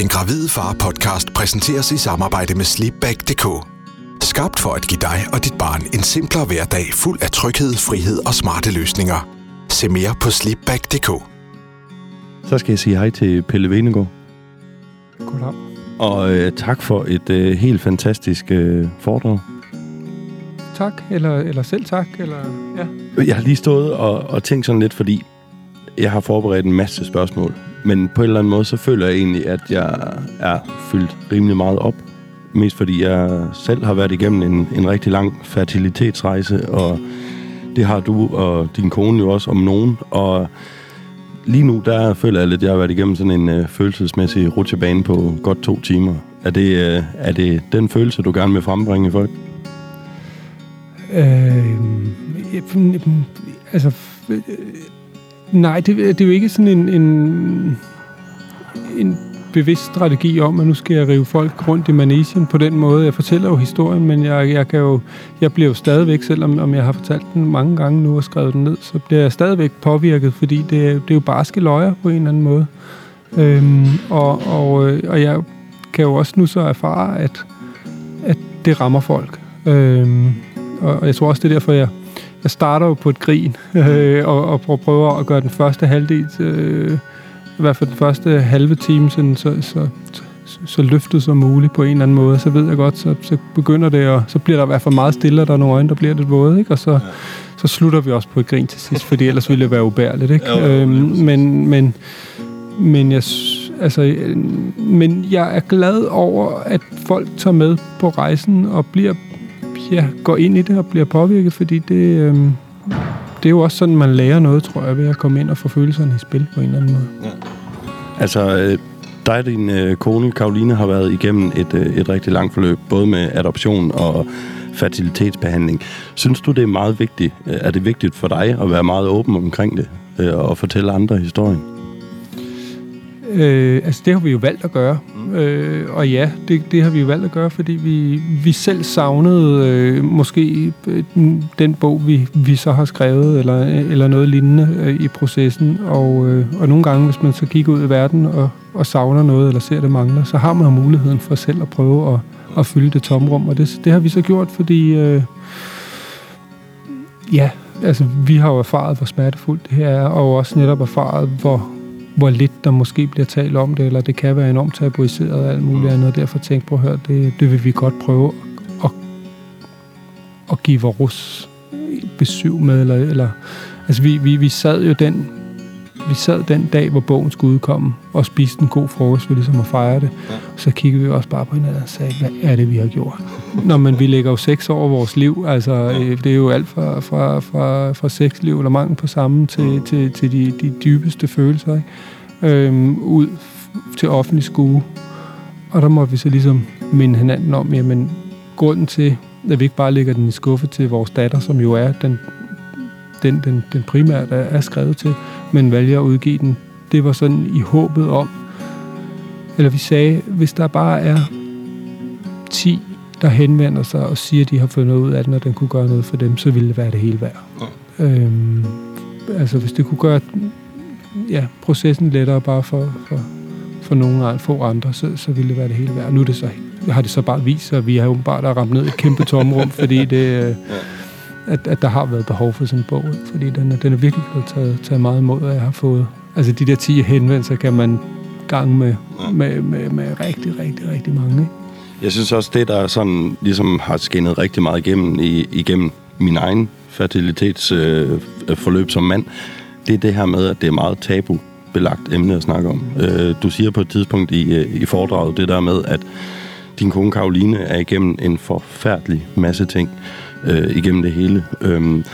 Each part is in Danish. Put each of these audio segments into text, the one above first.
Den Gravide Far podcast præsenteres i samarbejde med Sleepback.dk. Skabt for at give dig og dit barn en simplere hverdag fuld af tryghed, frihed og smarte løsninger. Se mere på Sleepback.dk. Så skal jeg sige hej til Pelle Venegård. Goddag. Og øh, tak for et øh, helt fantastisk øh, foredrag. Tak, eller, eller selv tak, eller ja. Jeg har lige stået og, og tænkt sådan lidt, fordi jeg har forberedt en masse spørgsmål. Men på en eller anden måde, så føler jeg egentlig, at jeg er fyldt rimelig meget op. Mest fordi jeg selv har været igennem en, en rigtig lang fertilitetsrejse, og det har du og din kone jo også om nogen. Og lige nu, der føler jeg lidt, at jeg har været igennem sådan en øh, følelsesmæssig rutsjebane på godt to timer. Er det, øh, er det den følelse, du gerne vil frembringe i folk? Øh, mm, mm, altså, øh, nej, det, det er jo ikke sådan en, en, en bevidst strategi om, at nu skal jeg rive folk rundt i manesien på den måde. Jeg fortæller jo historien, men jeg, jeg, kan jo, jeg bliver jo stadigvæk, selvom om jeg har fortalt den mange gange nu og skrevet den ned, så bliver jeg stadigvæk påvirket, fordi det, det er jo barske løjer på en eller anden måde. Øhm, og, og, øh, og jeg kan jo også nu så erfare, at, at det rammer folk. Øhm, og jeg tror også, det er derfor, jeg, jeg starter jo på et grin, øh, og, og prøver at gøre den første halvdel, øh, i hvert fald den første halve time, sådan, så, så, så, så løftet som muligt på en eller anden måde. Så ved jeg godt, så, så begynder det, og så bliver der i hvert fald meget stille, og der er nogle øjne, der bliver lidt våde, ikke? og så, ja. så slutter vi også på et grin til sidst, fordi ellers ville det være ubærligt. Ikke? Jo, øhm, men, men, men jeg altså, men jeg er glad over, at folk tager med på rejsen og bliver ja, går ind i det og bliver påvirket, fordi det, øh, det er jo også sådan, man lærer noget, tror jeg, ved at komme ind og få følelserne i spil på en eller anden måde. Ja. Altså, øh, dig og din øh, kone, Karoline, har været igennem et, øh, et rigtig langt forløb, både med adoption og fertilitetsbehandling. Synes du, det er meget vigtigt? Er det vigtigt for dig at være meget åben omkring det øh, og fortælle andre historien? Øh, altså, det har vi jo valgt at gøre. Øh, og ja, det, det har vi valgt at gøre, fordi vi, vi selv savnede øh, måske øh, den bog, vi, vi så har skrevet, eller, eller noget lignende øh, i processen. Og, øh, og nogle gange, hvis man så kigger ud i verden og, og savner noget, eller ser det mangler, så har man muligheden for selv at prøve at, at fylde det tomrum. Og det, det har vi så gjort, fordi... Øh, ja, altså, vi har jo erfaret, hvor smertefuldt det her er, og også netop erfaret, hvor hvor lidt der måske bliver talt om det, eller det kan være enormt tabuiseret og alt muligt andet, og derfor tænkte, på at høre, det, det vil vi godt prøve at, at give vores besøg med, eller, eller altså vi, vi, vi sad jo den vi sad den dag, hvor bogen skulle udkomme, og spiste en god frokost for ligesom at fejre det. Ja. Så kiggede vi også bare på hinanden og sagde, hvad er det, vi har gjort? Nå, men vi lægger jo sex over vores liv. Altså, ja. Øh, det er jo alt fra, fra, fra, fra sexliv eller mangel på sammen til, til, til de, de dybeste følelser, ikke? Øhm, ud til offentlig skue. Og der må vi så ligesom minde hinanden om, jamen, grunden til, at vi ikke bare lægger den i skuffe til vores datter, som jo er den, den, den, den primært er, er skrevet til, men vælger at udgive den. Det var sådan i håbet om, eller vi sagde, hvis der bare er 10, der henvender sig og siger, at de har noget ud af den, og den kunne gøre noget for dem, så ville det være det hele værd. Ja. Øhm, altså hvis det kunne gøre ja, processen lettere bare for, for, for nogle få andre, så, så ville det være det hele værd. Nu er det så, har det så bare vist at vi har bare ramt ned i et kæmpe tomrum, fordi det, øh, ja at, at der har været behov for sådan en bog, fordi den er, den er virkelig blevet taget, taget meget imod, at jeg har fået. Altså de der 10 henvendelser kan man gange med, ja. med, med, med rigtig, rigtig, rigtig mange. Ikke? Jeg synes også, det der sådan, ligesom har skinnet rigtig meget igennem, i, igennem min egen fertilitetsforløb øh, som mand, det er det her med, at det er meget tabu belagt emne at snakke om. Øh, du siger på et tidspunkt i, øh, i foredraget det der med, at din kone Karoline er igennem en forfærdelig masse ting øh, igennem det hele. Øhm,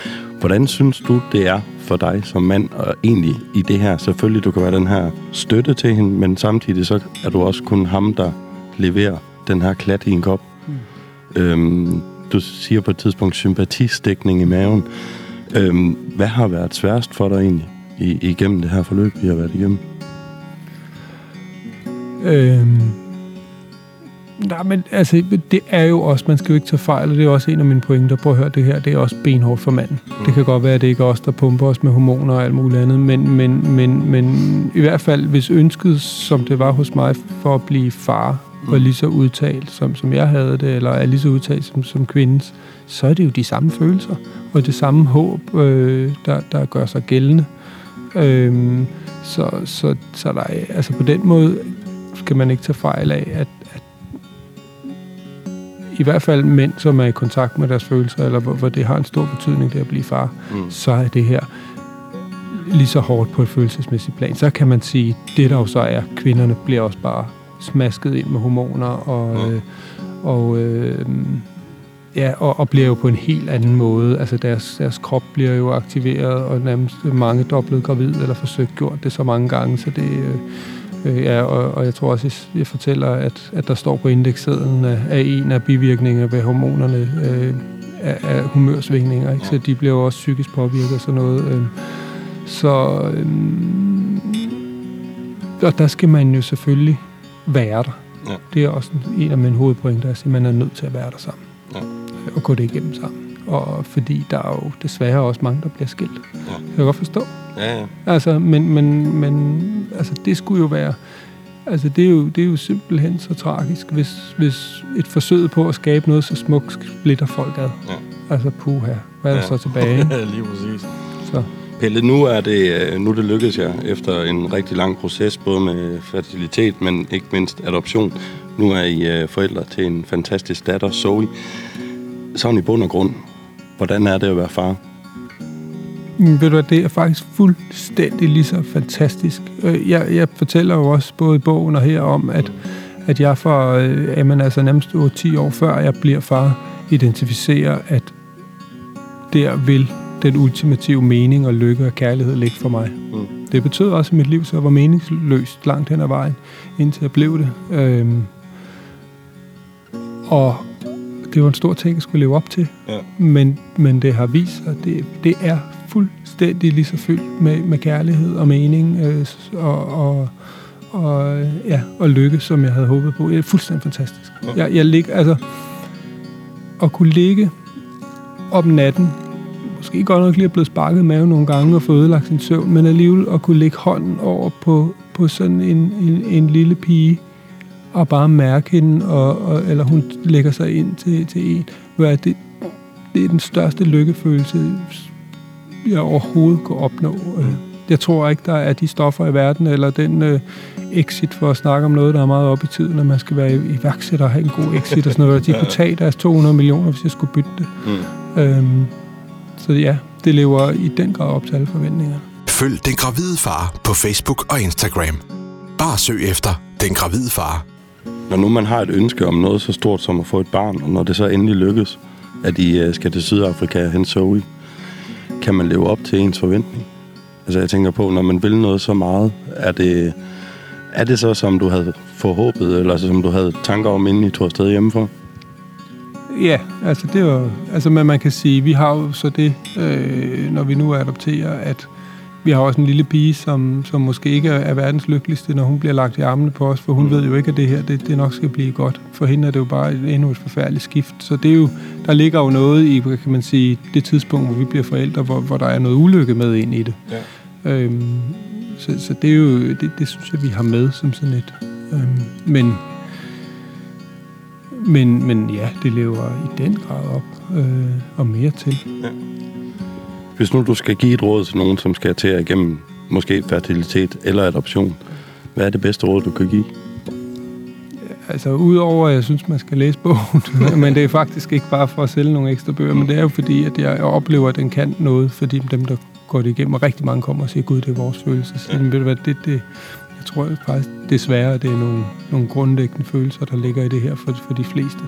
hvordan synes du, det er for dig som mand, og egentlig i det her, selvfølgelig du kan være den her støtte til hende, men samtidig så er du også kun ham, der leverer den her klat i en kop. Mm. Øhm, du siger på et tidspunkt sympatistikning i maven. Øhm, hvad har været sværest for dig egentlig i, igennem det her forløb, vi har været igennem? Øhm Nej, men altså, det er jo også, man skal jo ikke tage fejl, og det er også en af mine pointer. Prøv at høre, det her, det er også benhårdt for manden. Mm. Det kan godt være, at det ikke er os, der pumper os med hormoner og alt muligt andet, men, men, men, men i hvert fald, hvis ønsket, som det var hos mig, for at blive far, var lige så udtalt, som, som jeg havde det, eller er lige så udtalt som, som kvindens, så er det jo de samme følelser, og det samme håb, øh, der, der gør sig gældende. Øh, så, så, så der er, altså på den måde skal man ikke tage fejl af, at i hvert fald mænd, som er i kontakt med deres følelser, eller hvor, hvor det har en stor betydning, det at blive far, mm. så er det her lige så hårdt på et følelsesmæssigt plan. Så kan man sige, det der jo så er, kvinderne bliver også bare smasket ind med hormoner, og, mm. øh, og øh, Ja, og, og bliver jo på en helt anden måde. Altså deres, deres krop bliver jo aktiveret, og nærmest mange dobbelt gravid, eller forsøgt gjort det så mange gange, så det... Øh, øh, ja, og, og jeg tror også, jeg, fortæller, at, at der står på indekssedlen af, af en af bivirkningerne ved hormonerne, øh, af, af humørsvingninger, ikke? så de bliver jo også psykisk påvirket og sådan noget. Øh. Så... Øh, og der skal man jo selvfølgelig være der. Ja. Det er også en af mine hovedpointer, at man er nødt til at være der sammen. Ja at gå det igennem sammen. Og fordi der er jo desværre også mange, der bliver skilt. Ja. Kan jeg godt forstå. Ja, ja. Altså, men, men, men altså, det skulle jo være... Altså, det er jo, det er jo simpelthen så tragisk, hvis, hvis et forsøg på at skabe noget så smukt splitter folk ad. Ja. Altså, puha, hvad er der ja. så tilbage? ja, lige præcis. Så. Pelle, nu er det, øh, nu det lykkedes jer efter en rigtig lang proces, både med fertilitet, men ikke mindst adoption. Nu er I øh, forældre til en fantastisk datter, Zoe sådan i bund og grund, hvordan er det at være far? Men ved du det er faktisk fuldstændig lige så fantastisk. Øh, jeg, jeg fortæller jo også både i bogen og her om, at, at jeg for øh, jamen, altså nærmest 10 år før jeg bliver far, identificerer, at der vil den ultimative mening og lykke og kærlighed ligge for mig. Mm. Det betød også, at mit liv så var meningsløst langt hen ad vejen, indtil jeg blev det. Øhm, og det var en stor ting, at skulle leve op til. Ja. Men, men det har vist sig, at det, det er fuldstændig lige så fyldt med, med kærlighed og mening øh, og, og, og, ja, og lykke, som jeg havde håbet på. Det er fuldstændig fantastisk. Jeg, jeg lig, altså, at kunne ligge om natten, måske godt nok lige blevet sparket mave nogle gange og få ødelagt sin søvn, men alligevel at kunne lægge hånden over på, på sådan en, en, en lille pige, og bare mærke hende, og, og, eller hun lægger sig ind til, til en. Hvor det, det er den største lykkefølelse, jeg overhovedet kunne opnå. Øh, jeg tror ikke, der er de stoffer i verden, eller den uh, exit for at snakke om noget, der er meget op i tiden, at man skal være iværksætter og have en god exit og sådan noget. De kunne tage deres 200 millioner, hvis jeg skulle bytte det. Mm. Øhm, så ja, det lever i den grad op til alle forventninger. Følg Den Gravide Far på Facebook og Instagram. Bare søg efter Den Gravide Far. Når nu man har et ønske om noget så stort som at få et barn, og når det så endelig lykkes, at I øh, skal til Sydafrika og hente Zoe, kan man leve op til ens forventning? Altså jeg tænker på, når man vil noget så meget, er det, er det så, som du havde forhåbet, eller altså, som du havde tanker om, inden I tog afsted hjemmefra? Ja, altså det var, altså men man kan sige, vi har jo så det, øh, når vi nu adopterer, at vi har også en lille pige, som, som måske ikke er verdens lykkeligste, når hun bliver lagt i armene på os, for hun mm. ved jo ikke, at det her det, det nok skal blive godt. For hende er det jo bare et, endnu et forfærdeligt skift. Så det er jo, der ligger jo noget i, kan man sige, det tidspunkt, hvor vi bliver forældre, hvor, hvor der er noget ulykke med ind i det. Ja. Øhm, så, så det er jo, det, det synes jeg, vi har med som sådan et. Øhm, men, men, men ja, det lever i den grad op, øh, og mere til. Ja. Hvis nu du skal give et råd til nogen, som skal til at igennem måske fertilitet eller adoption, hvad er det bedste råd, du kan give? Altså, udover at jeg synes, man skal læse bogen, men det er faktisk ikke bare for at sælge nogle ekstra bøger, men det er jo fordi, at jeg oplever, at den kan noget, fordi dem, der går det igennem, og rigtig mange kommer og siger, gud, det er vores følelse. Så, ved du hvad, det, det, jeg tror faktisk desværre, at det er nogle, nogle grundlæggende følelser, der ligger i det her for, for de fleste.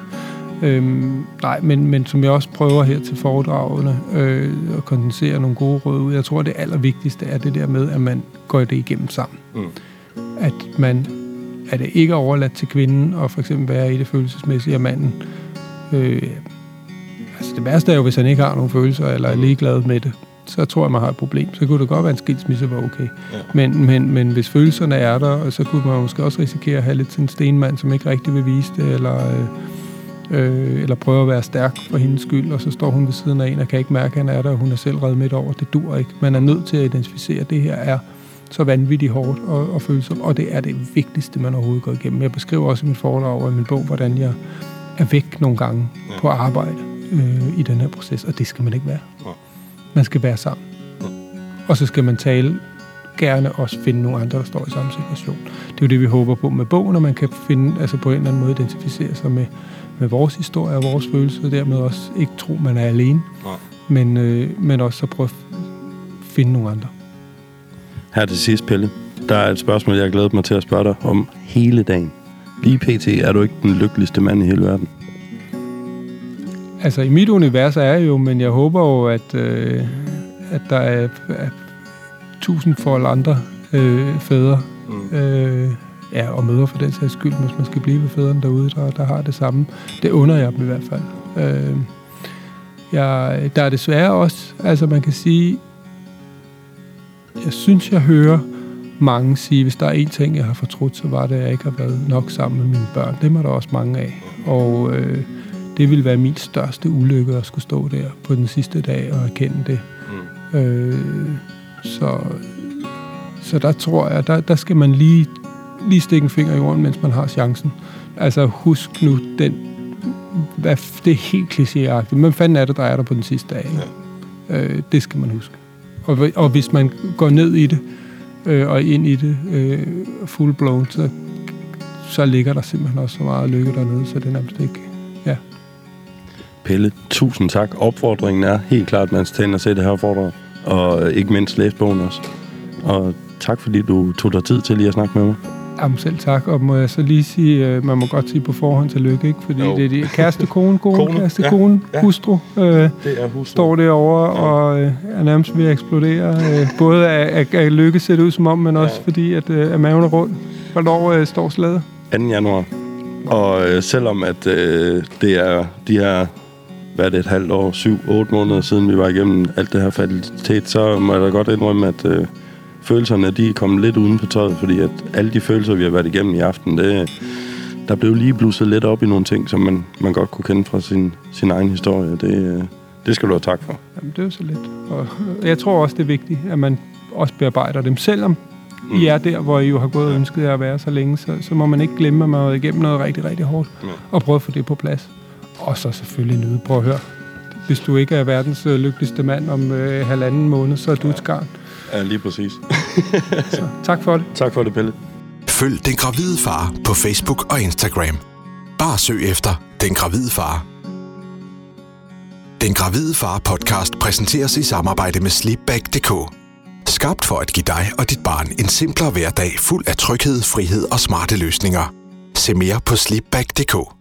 Øhm, nej, men, men som jeg også prøver her til foredragene øh, at kondensere nogle gode råd ud. Jeg tror, det allervigtigste er det der med, at man går det igennem sammen. Mm. At man at det ikke er overladt til kvinden og for eksempel være i det følelsesmæssige af manden. Øh, altså det værste er jo, hvis han ikke har nogen følelser eller er ligeglad med det. Så så tror jeg, man har et problem. Så kunne det godt være, at en skilsmisse var okay. Ja. Men, men, men hvis følelserne er der, så kunne man måske også risikere at have lidt sådan en stenmand, som ikke rigtig vil vise det, eller, øh, øh, eller prøve at være stærk for hendes skyld, og så står hun ved siden af en og kan ikke mærke, at han er der, og hun er selv reddet midt over. Det dur ikke. Man er nødt til at identificere, at det her er så vanvittigt hårdt og, og følsomt, og det er det vigtigste, man overhovedet går igennem. Jeg beskriver også i mit foredrag og i min bog, hvordan jeg er væk nogle gange ja. på arbejde øh, i den her proces, og det skal man ikke være. Ja. Man skal være sammen. Ja. Og så skal man tale gerne også finde nogle andre, der står i samme situation. Det er jo det, vi håber på med bogen, og man kan finde, altså på en eller anden måde identificere sig med, med vores historie og vores følelser, og dermed også ikke tro, man er alene, ja. men, øh, men også så prøve at finde nogle andre. Her til sidst, Pelle. Der er et spørgsmål, jeg har glædet mig til at spørge dig om hele dagen. Lige pt. er du ikke den lykkeligste mand i hele verden. Altså, i mit univers er jeg jo, men jeg håber jo, at, øh, at der er, er tusindfold andre øh, fædre, mm. øh, ja, og mødre for den sags skyld, hvis man skal blive ved fædrene derude, der, der har det samme. Det under jeg dem i hvert fald. Øh, jeg, der er desværre også, altså man kan sige, jeg synes, jeg hører mange sige, hvis der er en ting, jeg har fortrudt, så var det, at jeg ikke har været nok sammen med mine børn. Det er der også mange af. Og øh, det ville være min største ulykke at skulle stå der på den sidste dag og erkende det. Mm. Øh, så, så der tror jeg, der, der skal man lige, lige stikke en finger i jorden, mens man har chancen. Altså husk nu den, hvad, det er helt klichéagtigt, men fanden er det, der er der på den sidste dag? Ja. Øh, det skal man huske. Og, og hvis man går ned i det, øh, og ind i det øh, full blown, så, så ligger der simpelthen også så meget lykke dernede, så det er nærmest ikke... Ja. Pelle, tusind tak. Opfordringen er helt klart, at man skal og se det her foredrag, og ikke mindst læse bogen også. Og tak, fordi du tog dig tid til lige at snakke med mig. Jamen selv tak, og må jeg så lige sige, øh, man må godt sige på forhånd til lykke, ikke? Fordi jo. det er de kæreste, kone, kone, kone kæreste, ja, kone, ja. hustru, øh, det er hustru. står derovre ja. og øh, er nærmest ved at eksplodere. Øh, både af, af, af lykke ser det ud som om, men også ja. fordi, at, øh, at maven er rundt. Hvornår øh, står slaget? 2. januar. Og øh, selvom at øh, det er de her hvad er det, et halvt år, syv, otte måneder siden, vi var igennem alt det her fatalitet, så må jeg da godt indrømme, at øh, følelserne, de er kommet lidt uden på tøjet, fordi at alle de følelser, vi har været igennem i aften, det, der blev lige blusset lidt op i nogle ting, som man, man godt kunne kende fra sin, sin egen historie. Det, det skal du have tak for. Jamen, det er jo så lidt. Og jeg tror også, det er vigtigt, at man også bearbejder dem. Selvom mm. I er der, hvor I jo har gået og ønsket jer at være så længe, så, så må man ikke glemme, at man har været igennem noget rigtig, rigtig hårdt, og prøve at få det på plads. Og så selvfølgelig nyde. Prøv at høre. Hvis du ikke er verdens øh, lykkeligste mand om øh, halvanden måned, så er du ja. et skarn. Ja, lige præcis. så, tak for det. Tak for det, Pelle. Følg Den Gravide Far på Facebook og Instagram. Bare søg efter Den Gravide Far. Den Gravide Far podcast præsenteres i samarbejde med Sleepback.dk. Skabt for at give dig og dit barn en simplere hverdag fuld af tryghed, frihed og smarte løsninger. Se mere på Sleepback.dk.